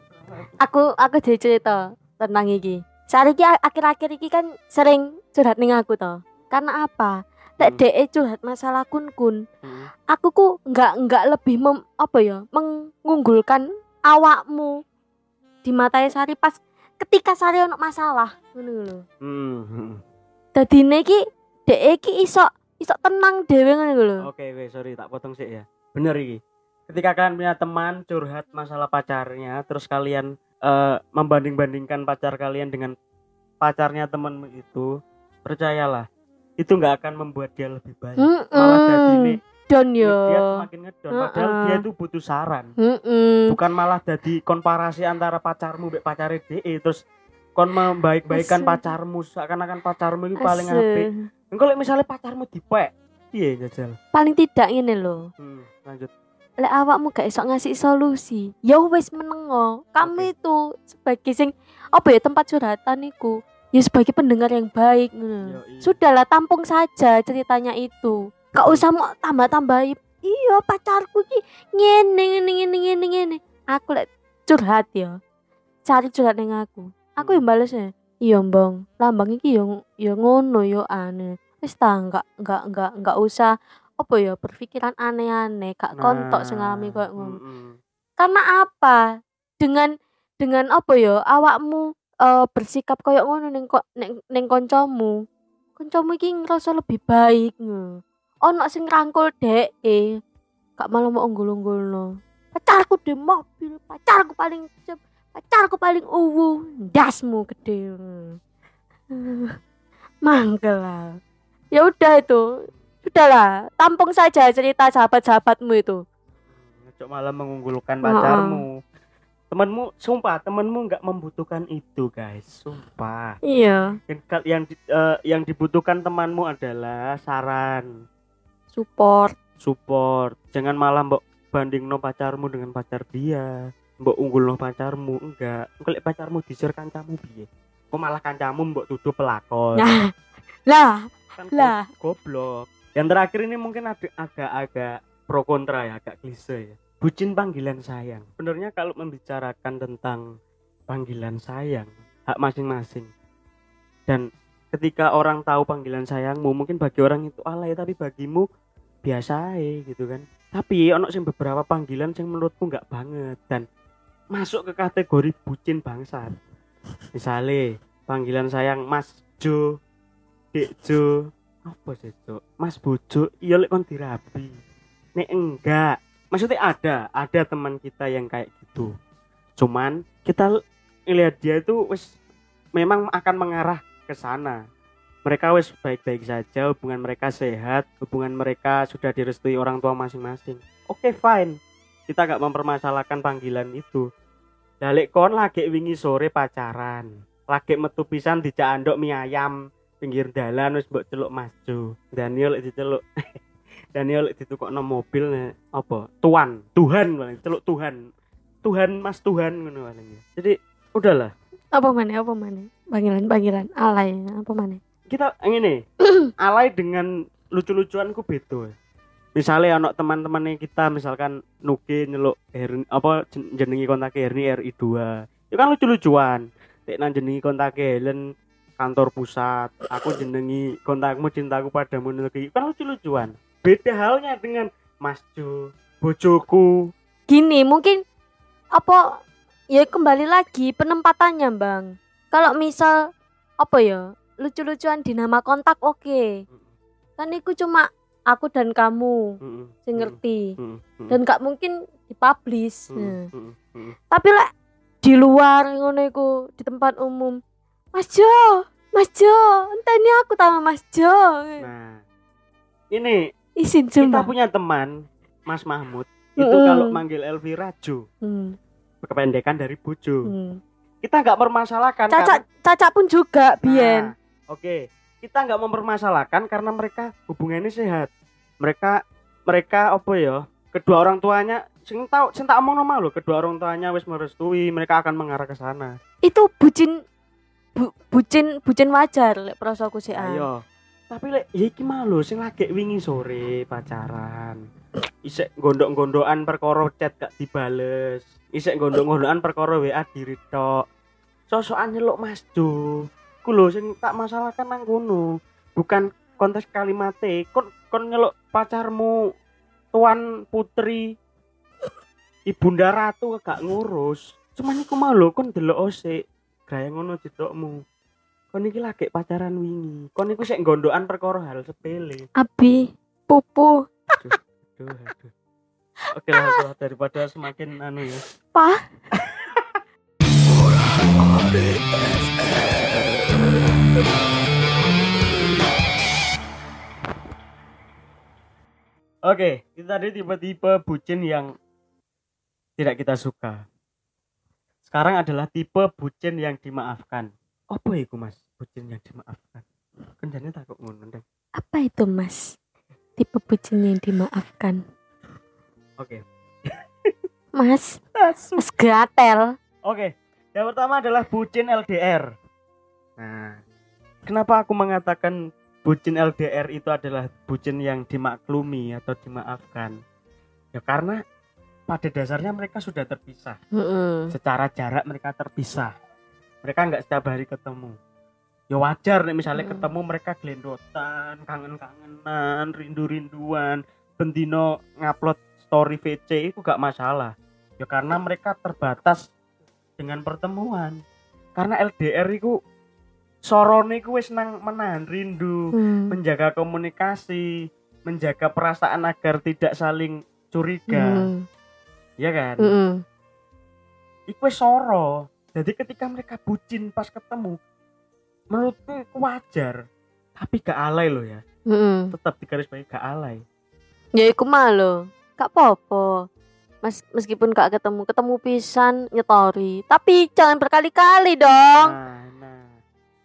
aku aku jadi cerita tentang iki saat iki akhir-akhir iki kan sering curhat ning aku toh karena apa lek Hmm. DE curhat masalah kun kun Hmm. aku ku nggak nggak lebih mem, apa ya mengunggulkan awakmu di mata Sari pas ketika Sari ono masalah ngono lho Hmm. dadi iki DE iki iso iso tenang dhewe ngono lho Oke, weh, sorry tak potong sih ya. Bener iki. Ketika kalian punya teman curhat masalah pacarnya, terus kalian eh, membanding-bandingkan pacar kalian dengan pacarnya temenmu itu, percayalah, itu nggak akan membuat dia lebih baik. Malah jadi nih, don yo dia semakin ngedon. Padahal Heeh. dia itu butuh saran. Heeh. Bukan malah jadi komparasi antara pacarmu mbek pacare DE terus kon membaik-baikan pacarmu seakan-akan pacarmu itu paling apik. Engko lek misalnya pacarmu dipek, piye jajal? paling tidak ini lho Hmm, lanjut. Lek awakmu gak iso ngasih solusi ya wis menengo. Kamu itu sebagai sing apa ya tempat curhatan iku ya sebagai pendengar yang baik ngono. Yoi. sudahlah tampung saja ceritanya itu. Gak usah mau tambah-tambah iya pacarku ki ngene ngene ngene ngene ngene. Aku lek curhat ya cari curhat ning aku. Aku yang balesnya iya mbong lambang iki yo yo ngono yo ane wis ta enggak enggak enggak enggak usah apa ya berpikiran aneh-aneh gak kontok sing ngalami koyo ngono. mm-mm. karena apa? Dengan dengan apa ya awakmu eh, bersikap koyo ngono ning ning, ning kancamu kancamu iki ngerasa lebih baik ngono. Ono sing rangkul dek eh gak malah mau unggul-unggul pacarku di mobil pacarku paling cep pacarku paling uwu dasmu gede mangkel ya udah itu sudahlah tampung saja cerita sahabat-sahabatmu itu Cok malah mengunggulkan pacarmu. Temenmu, sumpah temenmu nggak membutuhkan itu guys, sumpah. iya Yang yang eh, yang dibutuhkan temanmu adalah saran, support support. Jangan malah mbok banding no pacarmu dengan pacar dia. Mbok unggul no pacarmu, enggak. Kalau pacarmu disir kancamu piye? Kok malah kancamu mbok tuduh pelakon. nah lah kan lah. go- goblok. Yang terakhir ini mungkin agak-agak pro kontra ya, agak klise ya. Bucin panggilan sayang. Sebenarnya kalau membicarakan tentang panggilan sayang, hak masing-masing. Dan ketika orang tahu panggilan sayangmu, mungkin bagi orang itu alay, tapi bagimu biasa gitu kan. Tapi ono sing beberapa panggilan yang menurutku nggak banget dan masuk ke kategori bucin bangsat. Misalnya panggilan sayang Mas Jo, Dek Jo, apa sih Cuk? Mas Bojo, iya lek kon dirabi. Nek enggak, maksudnya ada, ada teman kita yang kayak gitu. Cuman kita l- ngelihat dia itu wis memang akan mengarah ke sana. Mereka wis baik-baik saja, hubungan mereka sehat, hubungan mereka sudah direstui orang tua masing-masing. Oke, fine. Kita gak mempermasalahkan panggilan itu. Dalek kon lagi wingi sore pacaran. Lagi metu pisan dijak andok mie ayam pinggir dalan wis mbok celuk Mas Jo. Daniel diceluk. Daniel ditukokno mobil nih, apa? Tuan, Tuhan paling celuk Tuhan. Tuhan Mas Tuhan ngono paling. Jadi udahlah. apa mana apa mana panggilan panggilan alay apa mana Kita ngene. alay dengan lucu-lucuanku beda. Misalnya anak teman-temannya kita misalkan Nuki nyeluk Herni, apa jen- jenengi kontak Herni RI2. Itu kan lucu-lucuan. Nek nang jenengi kontak Helen kantor pusat. Aku jenengi kontakmu cintaku padamu negeri. Kan lucu-lucuan. Beda halnya dengan Mas Jo, bojoku. gini mungkin apa ya kembali lagi penempatannya bang kalau misal apa ya lucu-lucuan di nama kontak oke kan itu cuma aku dan kamu Heeh. sing ngerti dan gak mungkin dipublish Heeh. Nah. Tapi lek di luar ngono iku di tempat umum Mas Jo Mas Jo enteni aku sama Mas Jo. Nah, ini izin kita punya teman Mas Mahmud itu Mm-mm. kalau manggil Elvira Jo hmm, kependekan dari bojo. Hmm. kita nggak mempermasalahkan Caca Caca pun juga karena- Bien. Nah, oke. Kita nggak mempermasalahkan karena mereka hubungannya sehat. Mereka mereka apa ya? Kedua orang tuanya sing tahu sing tak omong normal loh kedua orang tuanya wis merestui mereka akan mengarah ke sana. Itu bucin bu, bucin bucin wajar lek prosoku sih ah. ayo. Tapi lek ya iki mah lho sing lagi wingi sore pacaran. Isek gondok-gondokan perkara chat gak dibales. Isek gondok-gondokan perkara WA diri tok sosokan nyeluk Mas Jo. Ku lho sing tak masalahkan nang kono. Bukan konteks kalimate kon kon nyeluk pacarmu tuan putri ibunda ratu gak ngurus. Cuman iku mah lho kon delok osik gaya ngono ditokmu kon iki lagi pacaran wingi. Kon iku sik gondokan perkara hal sepele. Abi pupu. Aduh aduh oke lah lah, daripada semakin anu ya. Pak oke itu tadi tipe-tipe bucin yang tidak kita suka sekarang adalah tipe bucin yang dimaafkan. Apa itu mas? Bucin yang dimaafkan? Kendane takut ngono Ndeng. apa itu mas? Tipe bucin yang dimaafkan. Oke. Mas mas gatel. Oke, yang pertama adalah bucin LDR. Nah, kenapa aku mengatakan bucin LDR itu adalah bucin yang dimaklumi atau dimaafkan? Ya karena pada dasarnya mereka sudah terpisah. Mm-mm. Secara jarak mereka terpisah. Mereka nggak setiap hari ketemu. Ya wajar nih misalnya Mm. ketemu mereka gelendotan, kangen-kangenan, rindu-rinduan, bendino ngupload story VC itu gak masalah. Ya karena mereka terbatas dengan pertemuan. Karena LDR itu sorone iku wis nang menahan rindu, Hmm. menjaga komunikasi. menjaga perasaan agar tidak saling curiga Hmm. Ya kan Mm-mm. iku wis soro jadi ketika mereka bucin pas ketemu menurutku itu wajar tapi gak alay loh ya Mm-mm. tetap digarisbawahi gak alay Ya iku mah lho. Gak apa-apa. Mas, meskipun gak ketemu, ketemu pisan nyetori. Tapi jangan berkali-kali dong. nah, nah.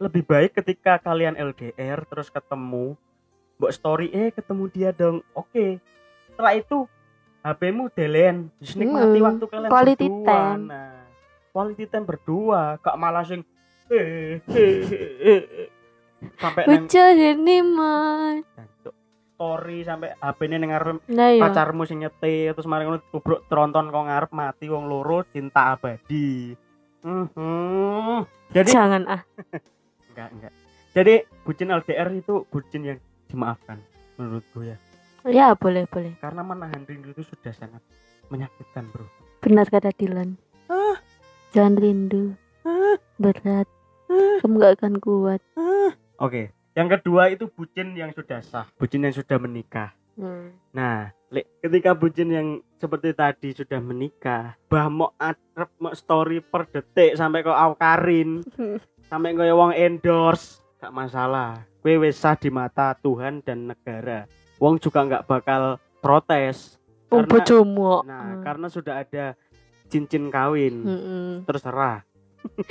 lebih baik ketika kalian LDR terus ketemu mbok story eh ketemu dia dong oke setelah itu HP-mu delen Just nikmati Hmm, waktu kalian quality berdua time. nah quality time berdua gak malah sing eh, eh, eh, eh. sampai neng ini mah. Story sampai HP ini ngarep Nah ya. pacarmu sing nyetir terus mari ngono kubruk tronton kok ngarep mati wong loro cinta abadi Mhm. jadi Jangan ah. enggak enggak jadi bucin LDR itu bucin yang dimaafkan menurutku ya Ya boleh boleh. karena menahan rindu itu sudah sangat menyakitkan bro Benar kata Dilan. Ah. Jangan rindu. Ah. Berat. Ah. Kamu gak akan kuat. oke yang kedua itu bucin yang sudah sah bucin yang sudah menikah Hmm. Nah, Lek, ketika bucin yang seperti tadi sudah menikah, bah mau atrep mau story per detik sampai kau awkarin, sampai kau wong endorse, gak masalah. Kue wis sah di mata Tuhan dan negara. Wong juga nggak bakal protes. Oh Karena- bojomu. Nah, karena sudah ada cincin kawin, Mm-mm. terserah.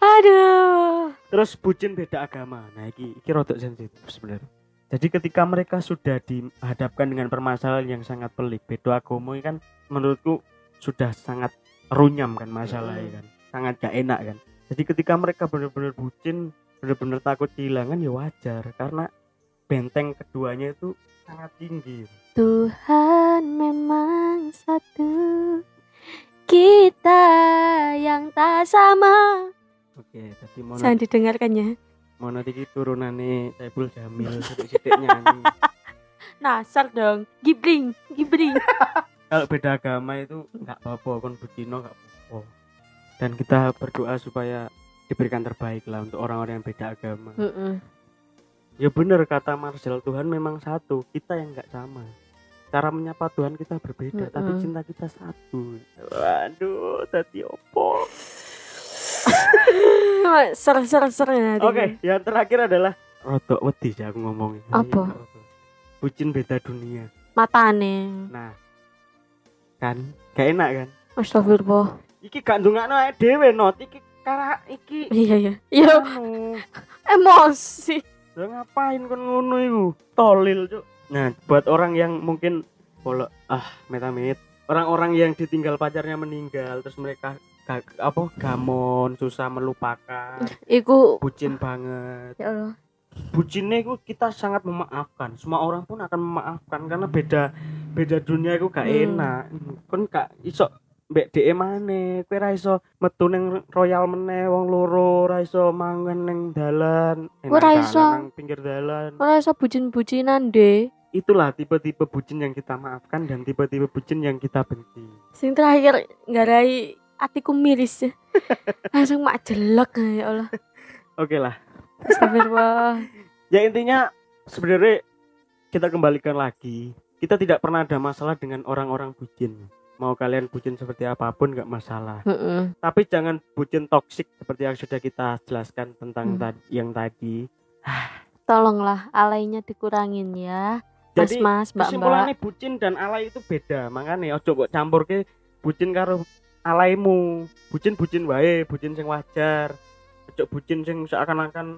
Aduh. Terus bucin beda agama. Nah, iki iki rodok sensitif sebenarnya. Jadi ketika mereka sudah dihadapkan dengan permasalahan yang sangat pelik, beda agama kan menurutku sudah sangat runyam kan masalahnya kan. Sangat gak enak kan. Jadi ketika mereka benar-benar bucin, benar-benar takut kehilangan ya wajar karena benteng keduanya itu sangat tinggi. Tuhan memang satu. Kita yang tak sama. Oke, tadi mau Jangan didengarkannya. mau nanti iki turunane Saiful Jamil sithik nyanyi. Nasar dong. Gibring, gibring. kalau beda agama itu nggak apa-apa kon bucino nggak apa-apa dan kita berdoa supaya diberikan terbaik lah untuk orang-orang yang beda agama Mm-mm. Ya bener kata Marcel Tuhan memang satu kita yang nggak sama cara menyapa Tuhan kita berbeda tapi Mm-mm. cinta kita satu waduh tadi opo ser ser ser ya. oke yang terakhir adalah rodok wedi sih aku ngomongin Apa? bucin beda dunia Matane. nah kan gak enak kan Astagfirullah. iki gak ndungakno dhewe not iki kara iki Iya iya. Iya anu emosi. Lah ngapain kon ngono iku? Tolil, Cuk. Nah, buat orang yang mungkin polo ah metamit, orang-orang yang ditinggal pacarnya meninggal terus mereka ga, apa gamon, susah melupakan, Iku bucin banget. ya Allah. Bucinnya itu kita sangat memaafkan. Semua orang pun akan memaafkan karena beda beda dunia itu gak Hmm. enak. Kon gak iso mbek dhek maneh, kowe ra iso metu ning royal meneh wong loro, ra iso mangan ning dalan, eh, Kowe ra iso. pinggir dalan. Ora iso bucin-bucinan deh. itulah tipe-tipe bucin yang kita maafkan dan tipe-tipe bucin yang kita benci. Sing terakhir ngarai atiku miris. Langsung mak jelek ya Allah. Oke lah. Astagfirullah. Ya intinya sebenarnya kita kembalikan lagi. Kita tidak pernah ada masalah dengan orang-orang bucin. Mau kalian bucin seperti apa pun nggak masalah. Heeh. Tapi jangan bucin toksik seperti yang sudah kita jelaskan tentang Hmm. tadi yang tadi. Tolonglah alainya dikurangin ya. Mas Jadi Mas, Mbak Mbak. kesimpulannya bucin dan alay itu beda. Makanya ojo kok campur ke bucin karo alaimu. Bucin bucin wae, bucin sing wajar. Ojo bucin sing seakan-akan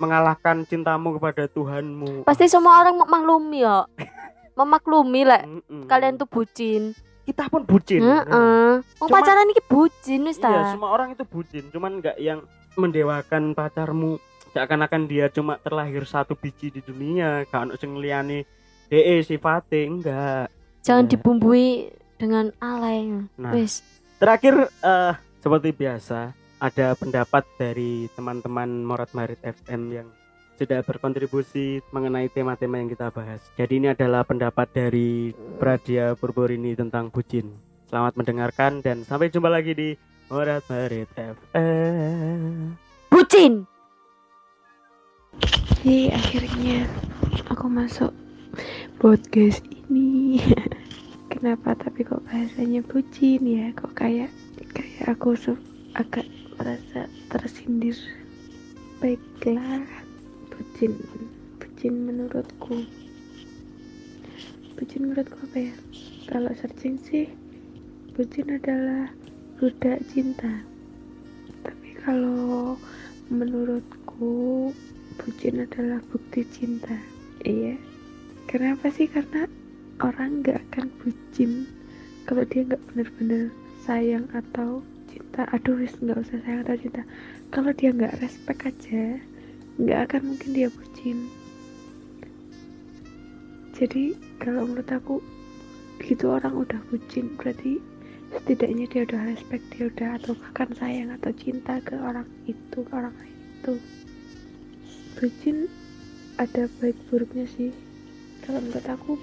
mengalahkan cintamu kepada Tuhanmu. Pasti semua orang memaklumi ya. Memaklumi lek Mm-mm. kalian tuh bucin. Kita pun bucin. Heeh. Wong Cuma- pacaran iki bucin wis Iya, semua orang itu bucin, cuman nggak yang mendewakan pacarmu. Seakan-akan dia cuma terlahir satu biji di dunia, gak ono sing liyane DE sifate enggak. Jangan Ya. dibumbui dengan alay. Nah, Wis. Terakhir eh seperti biasa ada pendapat dari teman-teman Morat Marit FM yang sudah berkontribusi mengenai tema-tema yang kita bahas. Jadi ini adalah pendapat dari Pradia Purborini tentang bucin. Selamat mendengarkan dan sampai jumpa lagi di Morat Marit FM. Bucin. Jadi akhirnya aku masuk podcast ini kenapa tapi kok bahasanya bucin ya kok kayak kayak aku agak merasa tersindir baiklah bucin bucin menurutku. Bucin menurutku apa ya? Kalau searching sih bucin adalah budak cinta. Tapi kalau menurutku bucin adalah bukti cinta. Iya. Kenapa sih? Karena orang nggak akan bucin kalau dia nggak bener-bener sayang atau cinta. Aduh nggak usah sayang atau cinta. Kalau dia nggak respect aja nggak akan mungkin dia bucin. Jadi kalau menurut aku begitu orang udah bucin berarti setidaknya dia udah respect dia udah atau bahkan sayang atau cinta ke orang itu ke orang itu. Bucin ada baik buruknya sih. Kalau menurut aku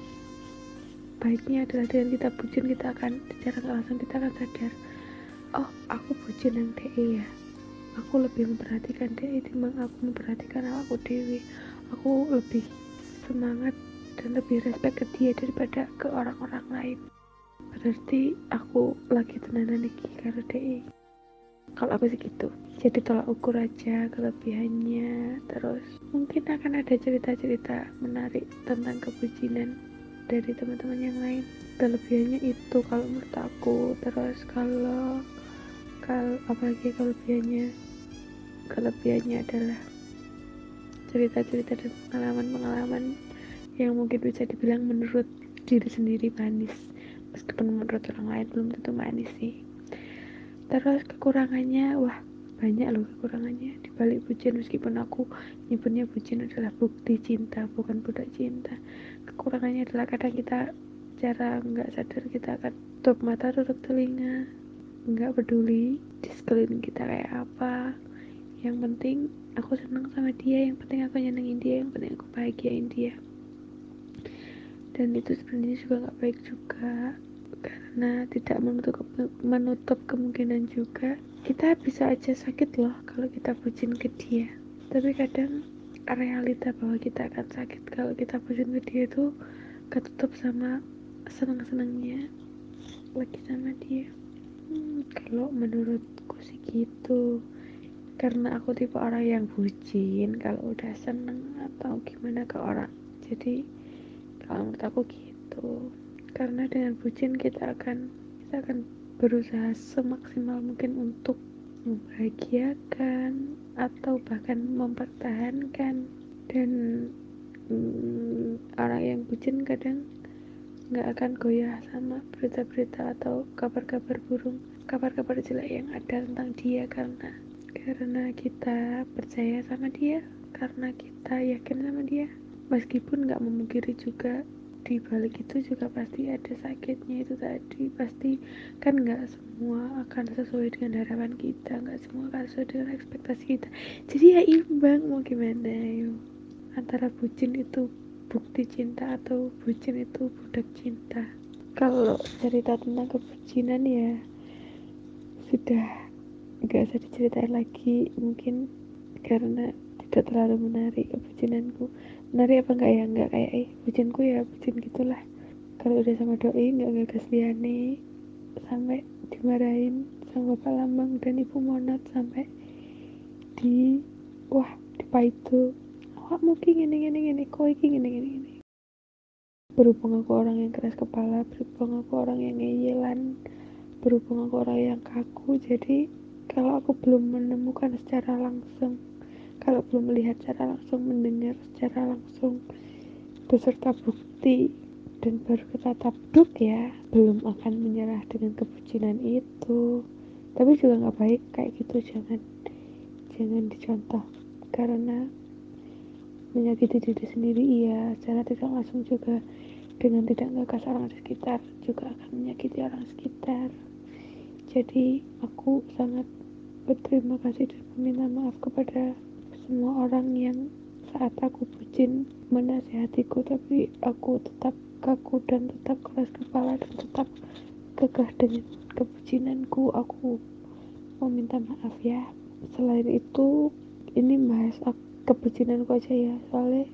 baiknya adalah dengan kita bucin kita akan secara langsung kita akan sadar oh aku bucin yang DE ya aku lebih memperhatikan DE timbang aku memperhatikan aku dewi. Aku lebih semangat dan lebih respect ke dia daripada ke orang-orang lain. Berarti aku lagi tenanan nih karena DE kalau aku sih gitu jadi tolak ukur aja kelebihannya terus mungkin akan ada cerita-cerita menarik tentang kebucinan dari teman-teman yang lain. Kelebihannya itu kalau menurut aku terus kalau kalau apalagi kelebihannya kelebihannya adalah cerita-cerita dan pengalaman-pengalaman yang mungkin bisa dibilang menurut diri sendiri manis. Meskipun menurut orang lain belum tentu manis sih. Terus kekurangannya wah banyak loh kekurangannya. Di balik bucin meskipun aku nyebutnya bucin adalah bukti cinta bukan budak cinta. Kekurangannya adalah kadang kita cara nggak sadar kita akan tutup mata tutup telinga nggak peduli di sekeliling kita kayak apa yang penting aku senang sama dia yang penting aku nyenengin dia yang penting aku bahagiain dia. Dan itu sebenarnya juga nggak baik juga karena tidak menutup menutup kemungkinan juga kita bisa aja sakit loh kalau kita bucin ke dia. Tapi kadang realita bahwa kita akan sakit kalau kita bucin ke dia itu ketutup sama senang-senangnya lagi sama dia. Hmm, kalau menurutku sih gitu karena aku tipe orang yang bucin kalau udah seneng atau gimana ke orang. Jadi kalau menurut aku gitu. Karena dengan bucin kita akan kita akan berusaha semaksimal mungkin untuk membahagiakan atau bahkan mempertahankan. Dan hmm, orang yang bucin kadang nggak akan goyah sama berita-berita atau kabar-kabar burung kabar-kabar jelek yang ada tentang dia karena karena kita percaya sama dia karena kita yakin sama dia meskipun nggak memungkiri juga di balik itu juga pasti ada sakitnya itu tadi. Pasti kan nggak semua akan sesuai dengan harapan kita nggak semua akan sesuai dengan ekspektasi kita. Jadi ya imbang mau gimana yuk. Antara bucin itu bukti cinta atau bucin itu budak cinta. Kalau cerita tentang kebucinan ya sudah nggak usah diceritain lagi mungkin karena tidak terlalu menarik kebucinanku. Menarik apa enggak ya? Enggak kayak eh bucinku ya bucin gitulah. Kalau udah sama doi enggak gagas liane sampai dimarahin sama bapak lambang dan ibu monat sampai di wah di itu awak mungkin gini gini gini koi gini gini gini. Berhubung aku orang yang keras kepala berhubung aku orang yang ngeyelan berhubung aku orang yang kaku jadi kalau aku belum menemukan secara langsung kalau belum melihat secara langsung mendengar secara langsung beserta bukti dan baru kita tabduk ya belum akan menyerah dengan kebucinan itu. Tapi juga nggak baik kayak gitu jangan jangan dicontoh. Karena menyakiti diri sendiri iya secara tidak langsung juga dengan tidak ngegas orang di sekitar juga akan menyakiti orang sekitar. Jadi aku sangat berterima kasih dan meminta maaf kepada semua orang yang saat aku bucin menasehatiku tapi aku tetap kaku dan tetap keras kepala dan tetap kekeh dengan kebucinanku. Aku meminta maaf ya. Selain itu ini bahas kebucinanku aja ya. Soalnya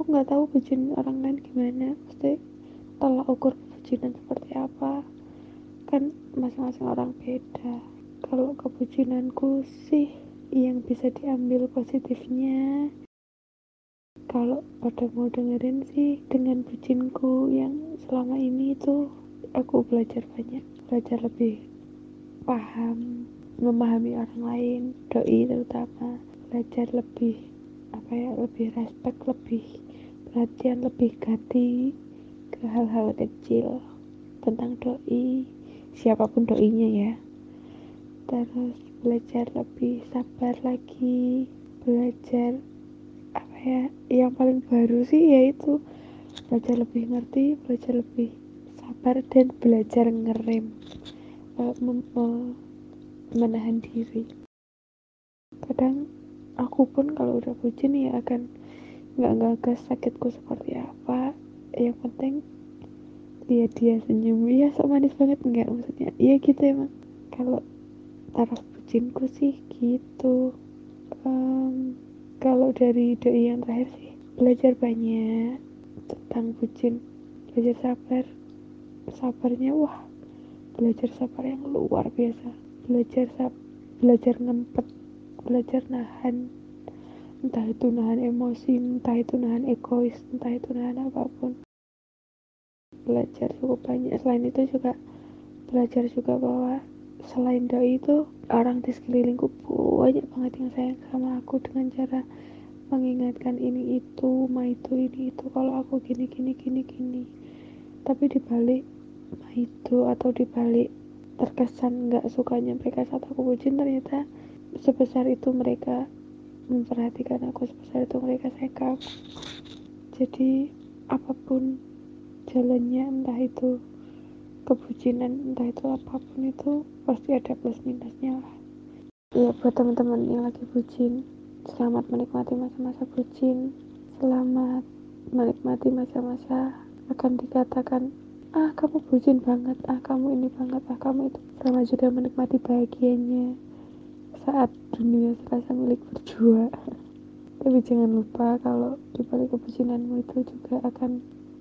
aku nggak tahu bucin orang lain gimana. Pasti tolak ukur kebucinan seperti apa? Kan masing-masing orang beda kalau kebucinanku sih yang bisa diambil positifnya. Kalau pada mau dengerin sih dengan bucinku yang selama ini itu aku belajar banyak belajar lebih paham memahami orang lain doi terutama belajar lebih apa ya lebih respect lebih perhatian lebih gati ke hal-hal kecil tentang doi siapa pun doinya ya terus belajar lebih sabar lagi. Belajar apa ya yang paling baru sih yaitu belajar lebih ngerti belajar lebih sabar dan belajar ngerem uh, menahan diri. Kadang aku pun kalau udah bucin ya akan nggak ngagas sakitku seperti apa. Yang penting lihat dia senyum. Ya so manis banget. Enggak maksudnya. Iya gitu emang. Kalau taraf bucinku sih gitu. Um, kalau dari doi yang terakhir sih belajar banyak tentang bucin belajar sabar. Sabarnya wah belajar sabar yang luar biasa. Belajar sab belajar ngempet belajar nahan. Entah itu nahan emosi entah itu nahan egois entah itu nahan apa pun. Belajar cukup banyak. Selain itu juga belajar juga bahwa selain doi itu orang di sekelilingku banyak banget yang sayang sama aku dengan cara mengingatkan ini itu ma itu ini itu. Kalau aku gini gini gini gini. Tapi dibalik ma itu atau dibalik terkesan nggak sukanya mereka saat aku bucin ternyata sebesar itu mereka memperhatikan aku sebesar itu mereka sayang aku. Jadi apa pun jalannya entah itu kebucinan entah itu apa pun itu pasti ada plus minusnya lah. Ya buat teman-teman yang lagi bucin selamat menikmati masa-masa bucin selamat menikmati masa-masa akan dikatakan ah kamu bucin banget ah kamu ini banget ah kamu itu. Sama juga menikmati bahagianya saat dunia serasa milik berdua. Tapi jangan lupa kalau di balik kebucinanmu itu juga akan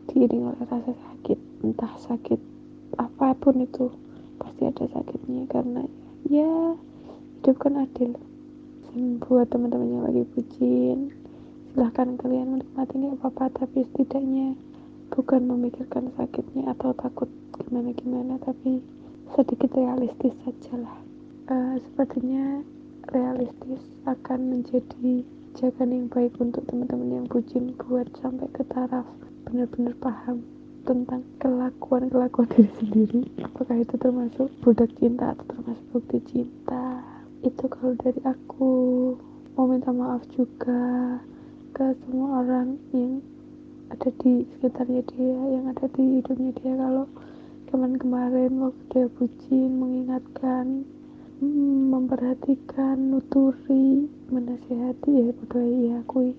diiringi oleh rasa sakit entah sakit apa pun itu pasti ada sakitnya karena ya hidup kan adil. Dan buat teman-teman yang lagi bucin silahkan kalian menikmati nggak apa-apa. Tapi setidaknya bukan memikirkan sakitnya atau takut gimana-gimana tapi sedikit realistis sajalah. Uh, sepertinya realistis akan menjadi jagan yang baik untuk teman-teman yang bucin buat sampai ke taraf. Benar-benar paham tentang kelakuan-kelakuan diri sendiri. Apakah itu termasuk budak cinta atau termasuk bukti cinta? Itu kalau dari aku. Mau minta maaf juga ke semua orang yang ada di sekitarnya dia yang ada di hidupnya dia. Kalau kemarin-kemarin waktu dia bucin mengingatkan hmm, memperhatikan nuturi menasihati ya bodoh ya akui.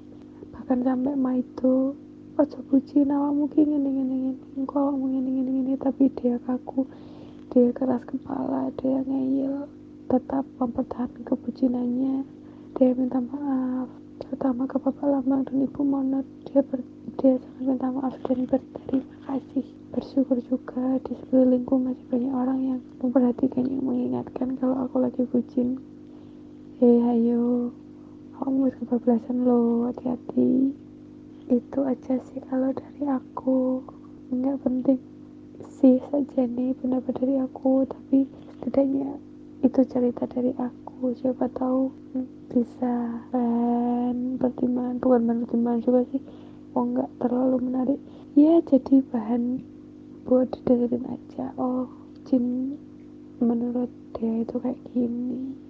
Bahkan sampai ma itu ojo bucin awakmu ki ngene ngene ngene. Engko awakmu ngene ngene ngene. Tapi dia kaku. Dia keras kepala dia ngeyel. Tetap mempertahankan kebucinannya dia minta maaf. Terutama ke bapak lambang dan ibu monot. Dia ber, dia sangat minta maaf dan berterima kasih. Bersyukur juga. Di sekelilingku masih banyak orang yang memperhatikan yang mengingatkan kalau aku lagi bucin. Hei ayo. Kamu kebablasan lo hati-hati itu aja sih kalau dari aku. Nggak penting sih saja nih pendapat dari aku. Tapi setidaknya itu cerita dari aku. Siapa tahu bisa bahan pertimbangan bukan bahan pertimbangan juga sih. Oh nggak terlalu menarik. Ya jadi bahan buat didengerin aja. Oh jin menurut dia itu kayak gini